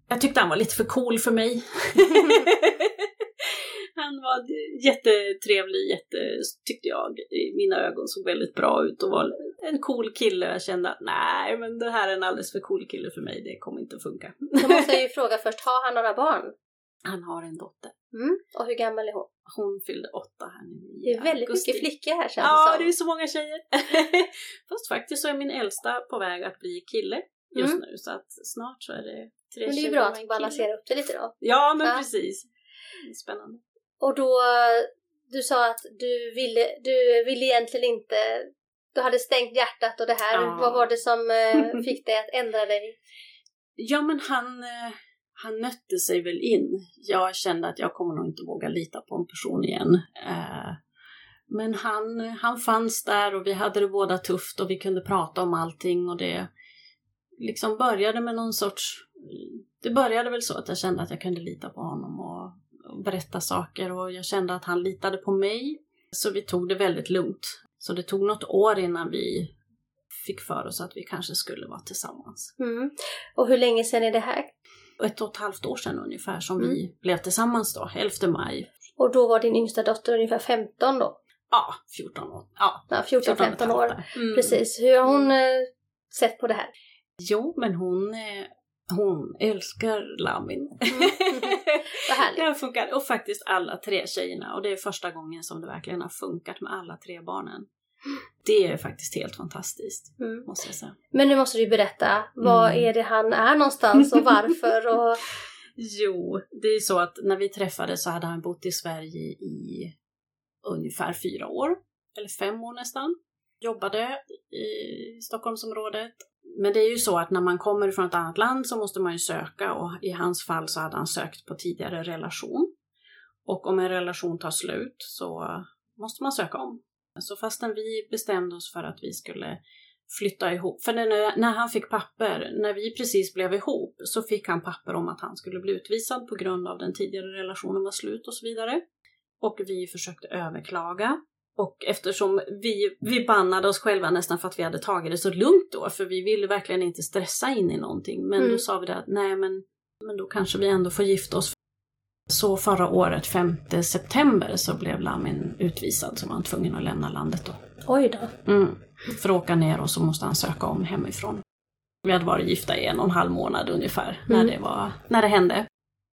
jag tyckte han var lite för cool för mig. han var jättetrevlig, jätte, tyckte jag, i mina ögon såg väldigt bra ut och var en cool kille. Jag kände att nej, men det här är en alldeles för cool kille för mig, det kommer inte att funka. Då måste jag ju fråga först, har han några barn? Han har en dotter. Mm. Och hur gammal är hon? Hon fyllde åtta här nu Det är väldigt augusti. mycket flickor här känns Ja, det det är som. så många tjejer. Fast faktiskt så är min äldsta på väg att bli kille just nu, så att snart så är det tre Men det är ju bra att balansera upp det lite då. Ja, men Ja. precis. Spännande. Och då, du sa att du ville, du ville egentligen inte, du hade stängt hjärtat och det här. Ja. Vad var det som eh, fick dig att ändra dig? Ja, men han, eh, han nötte sig väl in. Jag kände att jag kommer nog inte våga lita på en person igen. Eh, Men han, han fanns där och vi hade det båda tufft och vi kunde prata om allting och det liksom började med någon sorts... Det började väl så att jag kände att jag kunde lita på honom och, och berätta saker och jag kände att han litade på mig. Så vi tog det väldigt lugnt. Så det tog något år innan vi fick för oss att vi kanske skulle vara tillsammans. Mm. Och hur länge sedan är det här? ett och ett halvt år sedan ungefär som Mm. vi blev tillsammans då, 11 maj. Och då var din yngsta dotter ungefär 15 då? Ja, 14 år. Ja, Ja, 14 och ett 14-15 år. Mm. Precis. Hur har hon eh, sett på det här? Jo, men hon, eh, hon älskar Lamin. Vad härligt. det har funkat. Och faktiskt alla tre tjejerna. Och det är första gången som det verkligen har funkat med alla tre barnen. Det är faktiskt helt fantastiskt, Mm. måste jag säga. Men nu måste du ju berätta, var Mm. är det han är någonstans och varför? Och... Jo, det är så att när vi träffades så hade han bott i Sverige i ungefär fyra år, eller fem år nästan. Jobbade i Stockholmsområdet. Men det är ju så att när man kommer från ett annat land så måste man ju söka och i hans fall så hade han sökt på tidigare relation. Och om en relation tar slut så måste man söka om. Så fastän vi bestämde oss för att vi skulle flytta ihop. För när, när han fick papper, när vi precis blev ihop, så fick han papper om att han skulle bli utvisad på grund av den tidigare relationen var slut och så vidare. Och vi försökte överklaga. Och eftersom vi, vi bannade oss själva nästan för att vi hade tagit det så lugnt då, för vi ville verkligen inte stressa in i någonting. Men Mm. då sa vi det att nej men, men då kanske vi ändå får gifta oss. Så förra året, 5 september, så blev Lamin utvisad så var han tvungen att lämna landet då. Oj då. Mm. För att åka ner och så måste han söka om hemifrån. Vi hade varit gifta i en och en halv månad ungefär när, Mm. det, var, när det hände.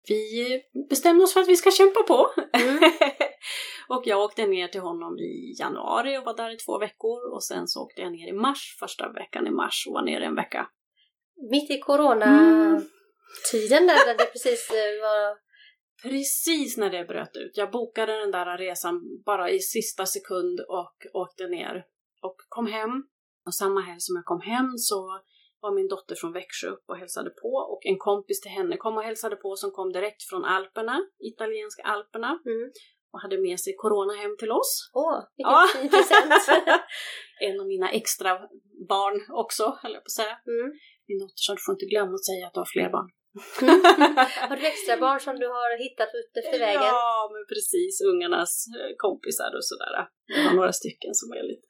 Vi bestämde oss för att vi ska kämpa på. Mm. och jag åkte ner till honom i januari och var där i två veckor och sen så åkte jag ner i mars, första veckan i mars och var nere en vecka. mitt i coronatiden där, där det precis eh, var... Precis när det bröt ut. Jag bokade den där resan bara i sista sekund och åkte ner och kom hem. Och samma helg som jag kom hem så var min dotter från Växjö upp och hälsade på och en kompis till henne kom och hälsade på som kom direkt från Alperna, italienska Alperna Mm. och hade med sig corona hem till oss. Åh, vilken Ja. fin present! en av mina extra barn också, höll jag på att säga. Mm. Min dotter sa du får inte glömma att säga att du har fler barn. Har du extra barn som du har hittat ut efter vägen? Ja, men precis. Ungarnas eh, kompisar och sådär. Det var några stycken som är lite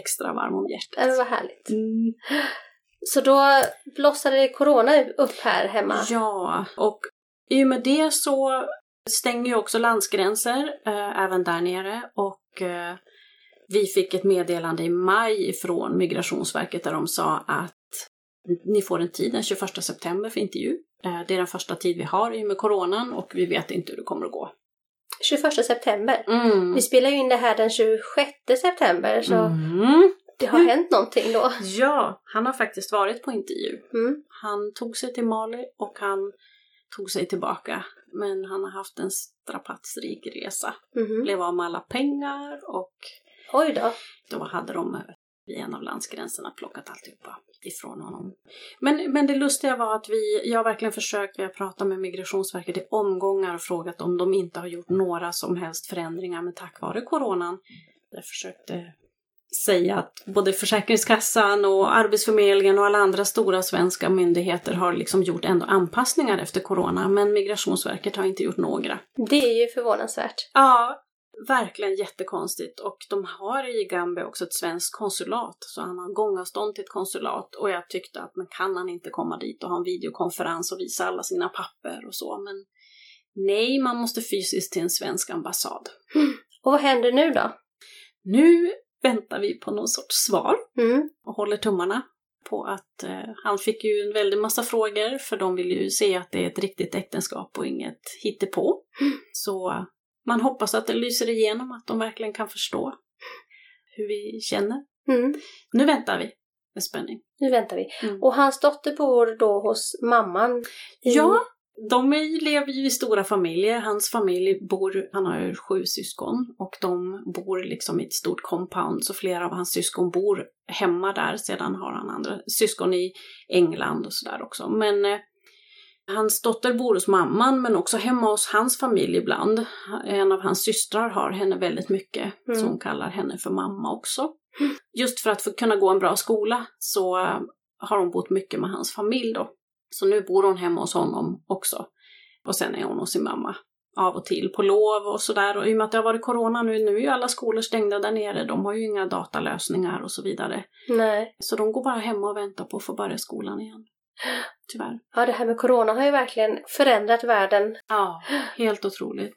extra varm om hjärtat. men vad härligt. Mm. Så då blossade corona upp här hemma? Ja, och i och med det så stänger ju också landsgränser eh, även där nere och eh, vi fick ett meddelande i maj från Migrationsverket där de sa att ni får en tid den 21 september för intervju. Eh, det är den första tid vi har i och med coronan och vi vet inte hur det kommer att gå. 21 september. Mm. Vi spelar ju in det här den 26 september så Mm. Det har hänt någonting då. Ja, han har faktiskt varit på intervju. Mm. Han tog sig till Mali och han tog sig tillbaka. Men han har haft en strapatsrik resa. Mhm. Blev av med alla pengar och Oj då. då hade de vid en av landsgränserna plockat alltihopa ifrån honom. Men, men det lustiga var att vi, jag har verkligen försökt, vi har pratat med Migrationsverket i omgångar och frågat om de inte har gjort några som helst förändringar, men tack vare coronan. Jag försökte säga att både Försäkringskassan och Arbetsförmedlingen och alla andra stora svenska myndigheter har liksom gjort ändå anpassningar efter corona, men Migrationsverket har inte gjort några. Det är ju förvånansvärt. Ja, verkligen jättekonstigt. Och de har i Gambia också ett svenskt konsulat, så han har gångavstånd till ett konsulat. Och jag tyckte att, men kan han inte komma dit och ha en videokonferens och visa alla sina papper och så? Men nej, man måste fysiskt till en svensk ambassad. Och vad händer nu då? Nu väntar vi på någon sorts svar Mm. och håller tummarna på att eh, han fick ju en väldig massa frågor för de vill ju se att det är ett riktigt äktenskap och inget hittepå. Så man hoppas att det lyser igenom, att de verkligen kan förstå hur vi känner. Mm. Nu väntar vi med spänning. Nu väntar vi. Mm. Och hans dotter bor då hos mamman? I... Ja, de lever ju i stora familjer. Hans familj bor, han har ju sju syskon och de bor liksom i ett stort compound så flera av hans syskon bor hemma där. Sedan har han andra syskon i England och sådär också. Men eh, hans dotter bor hos mamman men också hemma hos hans familj ibland. En av hans systrar har henne väldigt mycket Mm. så hon kallar henne för mamma också. Just för att få kunna gå en bra skola så har hon bott mycket med hans familj då. Så nu bor hon hemma hos honom också. Och sen är hon hos sin mamma av och till på lov och sådär. Och i och med att det har varit corona nu, nu är ju alla skolor stängda där nere. De har ju inga datalösningar och så vidare. Nej. Så de går bara hemma och väntar på att få börja skolan igen. Tyvärr. Ja, det här med corona har ju verkligen förändrat världen. Ja, helt otroligt.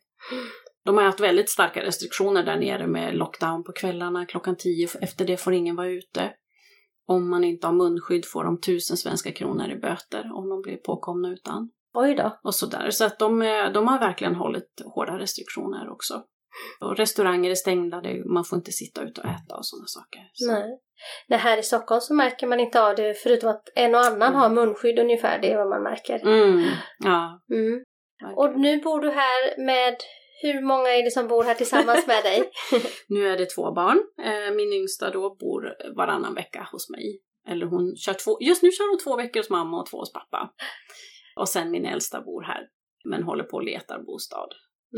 De har haft väldigt starka restriktioner där nere med lockdown på kvällarna klockan tio. Efter det får ingen vara ute. Om man inte har munskydd får de tusen svenska kronor i böter om de blir påkomna utan. Oj då. och sådär. Så att de, är- de har verkligen hållit hårda restriktioner också. Och restauranger är stängda, det, man får inte sitta ute och äta och sådana saker. Så. Nej. Nej, här i Stockholm så märker man inte av det förutom att en och annan Mm. har munskydd ungefär. Det är vad man märker. Mm, ja, Mm. Och nu bor du här med, hur många är det som bor här tillsammans med dig? Nu är det två barn. Eh, Min yngsta då bor varannan vecka hos mig. Eller hon kör två, just nu kör hon två veckor hos mamma och två hos pappa. Och sen min äldsta bor här, men håller på och letar bostad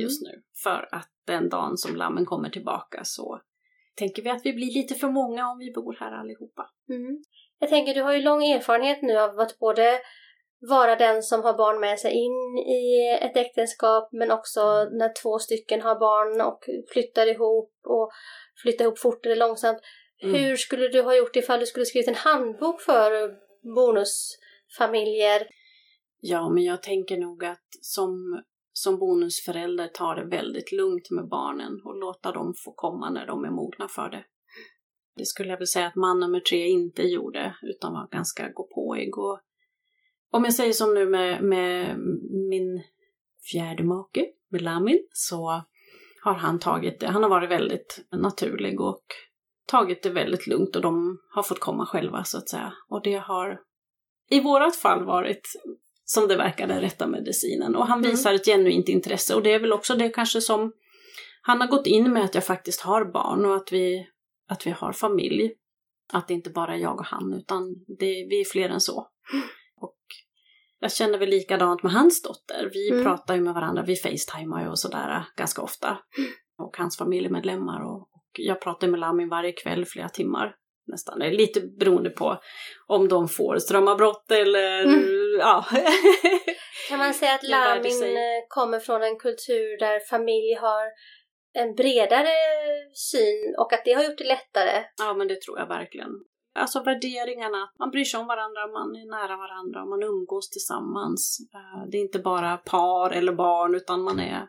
just nu. För att den dagen som lammen kommer tillbaka så tänker vi att vi blir lite för många om vi bor här allihopa. Mm. Jag tänker, du har ju lång erfarenhet nu av att både vara den som har barn med sig in i ett äktenskap men också när två stycken har barn och flyttar ihop och flyttar ihop fort eller långsamt. Mm. Hur skulle du ha gjort ifall du skulle skrivit en handbok för bonusfamiljer? Ja, men jag tänker nog att som, som bonusförälder ta det väldigt lugnt med barnen och låta dem få komma när de är mogna för det. Det skulle jag väl säga att man nummer tre inte gjorde, utan var ganska gå-påig. Och om jag säger som nu med, med min fjärde make, med Lamin, så har han tagit det. Han har varit väldigt naturlig och tagit det väldigt lugnt och de har fått komma själva så att säga. Och det har i vårat fall varit som det verkar den rätta medicinen. Och han Mm. visar ett genuint intresse och det är väl också det kanske som han har gått in med att jag faktiskt har barn och att vi, att vi har familj. Att det inte bara är jag och han utan det, vi är fler än så. Och jag känner väl likadant med hans dotter. Vi Mm. pratar ju med varandra, vi facetimar ju och sådär ganska ofta. Och hans familjemedlemmar och, och jag pratar med Lamin varje kväll flera timmar. Nästan, lite beroende på om de får strömavbrott eller Mm. ja. Kan man säga att Lamin eh, kommer från en kultur där familj har en bredare syn och att det har gjort det lättare? ja men det tror jag verkligen. Alltså värderingarna, man bryr sig om varandra, man är nära varandra, man umgås tillsammans. Eh, Det är inte bara par eller barn utan man är,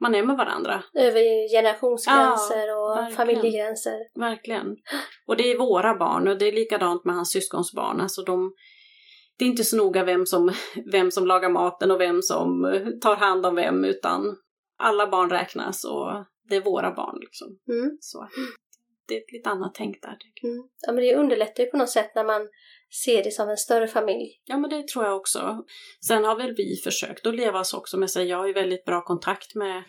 man är med varandra. Över generationsgränser Ja, och verkligen. familjegränser. Verkligen. Och det är våra barn och det är likadant med hans syskons barn. Alltså de, det är inte så noga vem som, vem som lagar maten och vem som eh, tar hand om vem utan alla barn räknas och det är våra barn liksom. Mm. Så det är ett lite annat tänk där. Mm. Ja, men det underlättar ju på något sätt när man ser det som en större familj. Ja men det tror jag också. Sen har väl vi försökt att leva så också med sig. Jag har ju väldigt bra kontakt med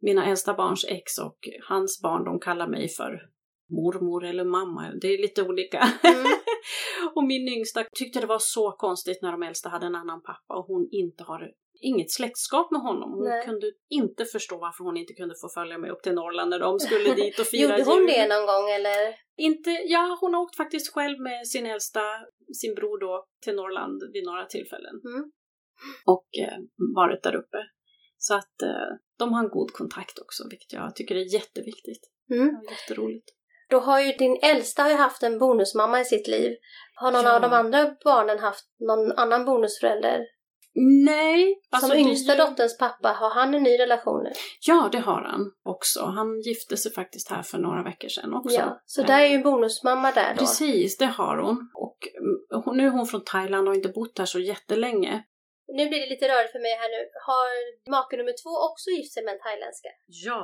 mina äldsta barns ex och hans barn. De kallar mig för mormor eller mamma. Det är lite olika. Mm. och min yngsta tyckte det var så konstigt när de äldsta hade en annan pappa och hon inte har inget släktskap med honom. Hon Nej. kunde inte förstå varför hon inte kunde få följa med upp till Norrland när de skulle dit och fira Gjorde hon jul. det någon gång eller? Inte, ja, hon har åkt faktiskt själv med sin äldsta, sin bror då, till Norrland vid några tillfällen. Mm. Och eh, varit där uppe. Så att eh, de har en god kontakt också, vilket jag tycker är jätteviktigt. Mm. Jätteroligt. Då har ju din äldsta har ju haft en bonusmamma i sitt liv. Har någon Ja. av de andra barnen haft någon annan bonusförälder? Nej, alltså Som det yngsta ju- dotterns pappa, har han en ny relation nu? Ja, det har han också. Han gifte sig faktiskt här för några veckor sedan också. Ja, så där är ju bonusmamma där då. Precis, det har hon. Och mm, nu är hon från Thailand och har inte bott här så jättelänge. Nu blir det lite rörigt för mig här nu. Har make nummer två också gift sig med en thailändska? Ja,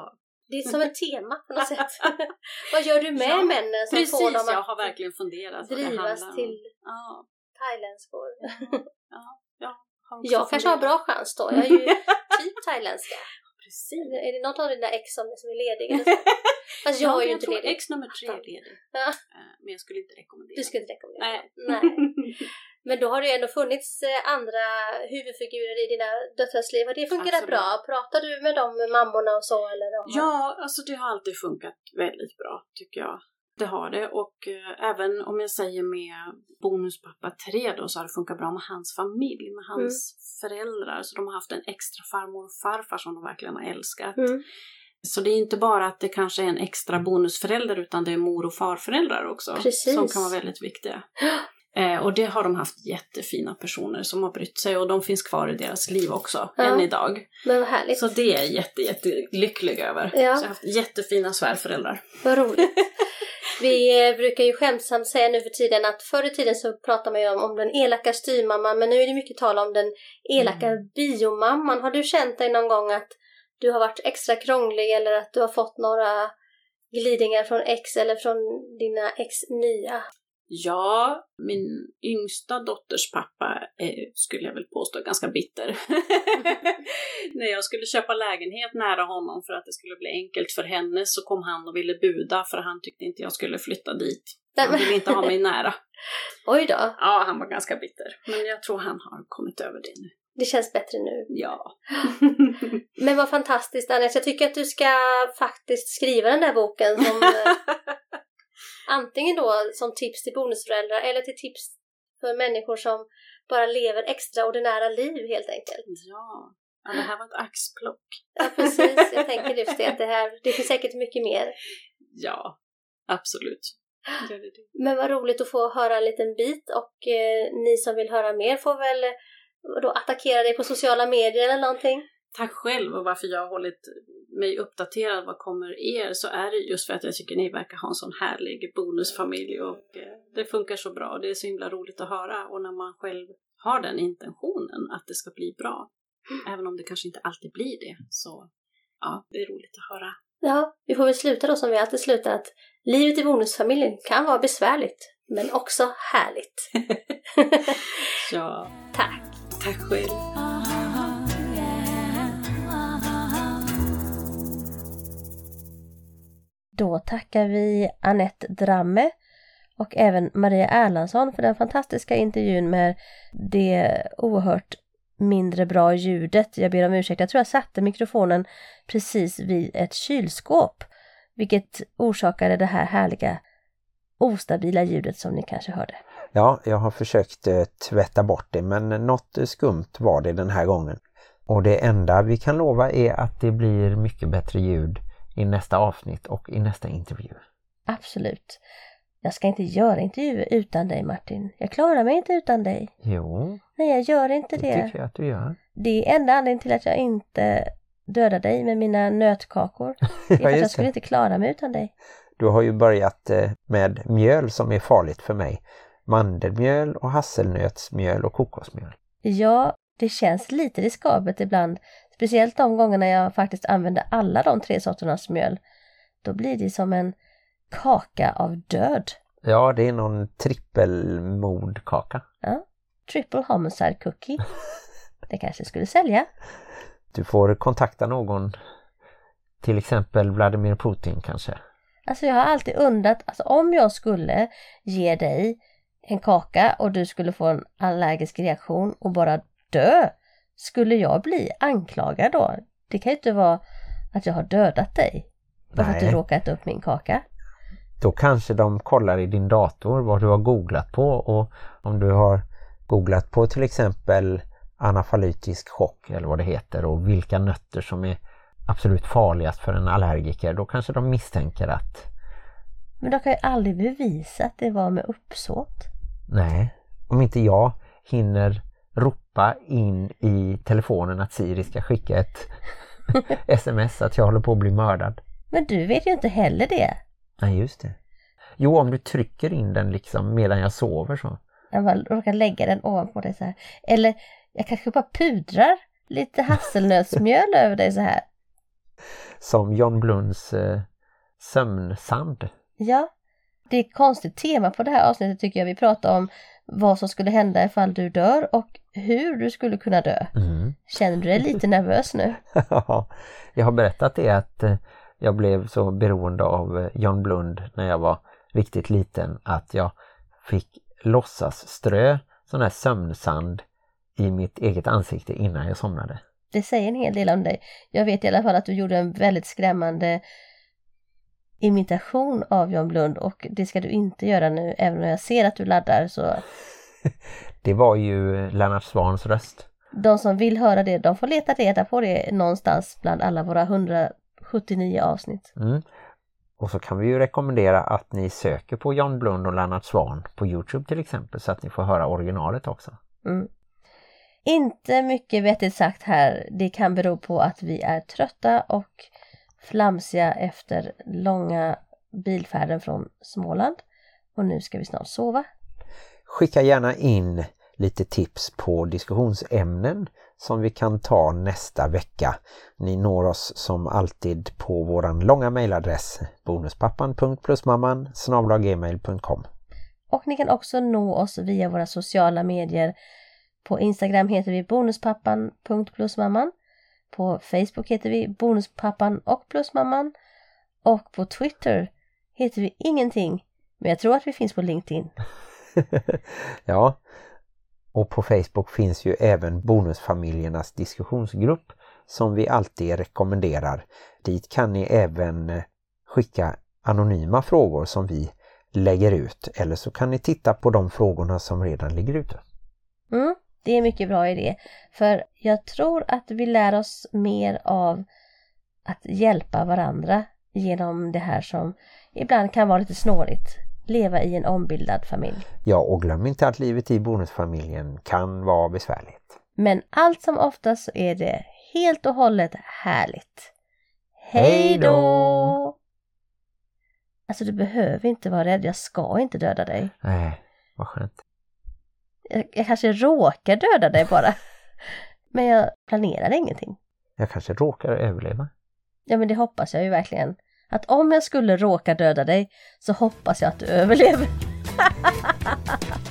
Det är som ett tema på något sätt. Vad gör du med Ja, männen som precis. får dem Jag att har verkligen funderat det drivas till Ja, thailändskor? har också Jag kanske har bra chans då. Jag är ju typ thailändska. Precis. Är det något av dina ex som, som är ledig eller så? Fast jag ja, är ju jag inte tror ledig. ex nummer tre är ledig. Ja. Eh, Men jag skulle inte rekommendera. Du skulle inte rekommendera? Nej. Nej. Men då har det ju ändå funnits eh, andra huvudfigurer i dina döttrars liv. Har det fungerat Absolut. bra? Pratar du med med mammorna och så? Eller de Ja, alltså det har alltid funkat väldigt bra tycker jag. Det har det och eh, även om jag säger med bonuspappa 3 då så har det funkat bra med hans familj, med hans föräldrar. Så de har haft en extra farmor och farfar som de verkligen har älskat. Mm. Så det är inte bara att det kanske är en extra bonusförälder utan det är mor och farföräldrar också. Precis. Som kan vara väldigt viktiga. Eh, och det har de haft jättefina personer som har brytt sig och de finns kvar i deras liv också, Ja. än idag. Men vad härligt. Så det är jag jätte, jättelycklig över. Ja. Så jag har haft jättefina svärföräldrar. Vad roligt. Vi eh, brukar ju skämtsamt säga nu för tiden att förr i tiden så pratar man ju om, om den elaka styrmamman men nu är det mycket tal om den elaka Mm. biomamman. Har du känt dig någon gång att du har varit extra krånglig eller att du har fått några glidningar från ex eller från dina ex nya? Ja, min yngsta dotters pappa eh, skulle jag väl påstå är ganska bitter. När jag skulle köpa lägenhet nära honom för att det skulle bli enkelt för henne så kom han och ville buda för han tyckte inte jag skulle flytta dit. Han ville inte ha mig nära. Oj då, Ja, han var ganska bitter. Men jag tror han har kommit över det nu. det känns bättre nu. Ja. Men vad fantastiskt Agnes, jag tycker att du ska faktiskt skriva den där boken som antingen då som tips till bonusföräldrar eller till tips för människor som bara lever extraordinära liv helt enkelt. ja. ja, det här var ett axplock. Ja precis, jag tänker just det att det här, det finns säkert mycket mer. Ja, absolut. Det det. Men vad roligt att få höra en liten bit och eh, ni som vill höra mer får väl då attackera dig på sociala medier eller någonting. Tack själv och varför jag har hållit mig uppdaterad vad kommer er så är det just för att jag tycker ni verkar ha en sån härlig bonusfamilj och eh, det funkar så bra och det är så himla roligt att höra och när man själv har den intentionen att det ska bli bra även om det kanske inte alltid blir det så ja, det är roligt att höra. Ja, vi får väl sluta då som vi alltid slutar att livet i bonusfamiljen kan vara besvärligt. Men också härligt. Ja, Tack! tack själv. Då tackar vi Annette Dramme och även Maria Erlandsson för den fantastiska intervjun med det oerhört mindre bra ljudet. Jag ber om ursäkt, jag tror jag satte mikrofonen precis vid ett kylskåp, vilket orsakade det här härliga ostabila ljudet som ni kanske hörde. Ja, jag har försökt eh, tvätta bort det men något skumt var det den här gången. Och det enda vi kan lova är att det blir mycket bättre ljud i nästa avsnitt och i nästa intervju. Absolut. Jag ska inte göra intervjuer utan dig Martin. Jag klarar mig inte utan dig. Jo, Nej, jag gör inte det det. tycker jag att du gör. Det är enda anledningen till att jag inte dödar dig med mina nötkakor. Det är för att jag skulle inte klara mig utan dig. Du har ju börjat eh, med mjöl som är farligt för mig. Mandelmjöl och hasselnötsmjöl och kokosmjöl. Ja, det känns lite riskabelt ibland. Speciellt de gångerna jag faktiskt använder alla de tre sorternas mjöl. Då blir det som en kaka av död. Ja, det är någon trippelmordkaka. Triple homicide cookie. Det kanske skulle sälja. Du får kontakta någon, till exempel Vladimir Putin kanske. Alltså jag har alltid undrat, alltså om jag skulle ge dig en kaka och du skulle få en allergisk reaktion och bara dö, skulle jag bli anklagad då? Det kan ju inte vara att jag har dödat dig. Bara för att du Nej. råkar äta upp min kaka. Då kanske de kollar i din dator vad du har googlat på och om du har googlat på till exempel anafylatisk chock eller vad det heter och vilka nötter som är absolut farligast för en allergiker då kanske de misstänker att Men de kan ju aldrig bevisa att det var med uppsåt. nej, om inte jag hinner ropa in i telefonen att Siri ska skicka ett sms att jag håller på att bli mördad. Men du vet ju inte heller det. Nej, just det. Jo, om du trycker in den liksom medan jag sover så. Jag bara råkar lägga den ovanpå dig så här. Eller jag kanske bara pudrar lite hasselnötsmjöl över dig så här. Som John Blunds eh, sömnsand. Ja, det är ett konstigt tema på det här avsnittet tycker jag. Vi pratar om vad som skulle hända ifall du dör och hur du skulle kunna dö. Mm. Känner du dig lite nervös nu? jag har berättat det att eh, jag blev så beroende av eh, John Blund när jag var riktigt liten att jag fick låtsas strö sån här sömnsand i mitt eget ansikte innan jag somnade. Det säger en hel del om dig. Jag vet i alla fall att du gjorde en väldigt skrämmande imitation av John Blund och det ska du inte göra nu även om jag ser att du laddar så Det var ju Lennart Swans röst. de som vill höra det de får leta reda på det någonstans bland alla våra 179 avsnitt. Mm. Och så kan vi ju rekommendera att ni söker på John Blund och Lennart Swan på Youtube till exempel så att ni får höra originalet också. Mm. Inte mycket vettigt sagt här. Det kan bero på att vi är trötta och flamsiga efter långa bilfärden från Småland. Och nu ska vi snart sova. Skicka gärna in lite tips på diskussionsämnen som vi kan ta nästa vecka. Ni når oss som alltid på våran långa mejladress bonuspappan.plusmamman gmail.com Och ni kan också nå oss via våra sociala medier. På Instagram heter vi bonuspappan.plusmamman. På Facebook heter vi bonuspappan och plusmamman. Och på Twitter heter vi ingenting. Men jag tror att vi finns på LinkedIn. ja, och på Facebook finns ju även bonusfamiljernas diskussionsgrupp som vi alltid rekommenderar. Dit kan ni även eh, skicka anonyma frågor som vi lägger ut eller så kan ni titta på de frågorna som redan ligger ute. Mm, det är en mycket bra idé. För jag tror att vi lär oss mer av att hjälpa varandra genom det här som ibland kan vara lite snårigt. Leva i en ombildad familj. Ja, och glöm inte att livet i bonusfamiljen kan vara besvärligt. Men allt som oftast så är det helt och hållet härligt. Hej då! Alltså du behöver inte vara rädd, jag ska inte döda dig. Nej, vad skönt. Jag, jag kanske råkar döda dig bara. Men jag planerar ingenting. Jag kanske råkar överleva. Ja men det hoppas jag ju verkligen. Att om jag skulle råka döda dig så hoppas jag att du överlever.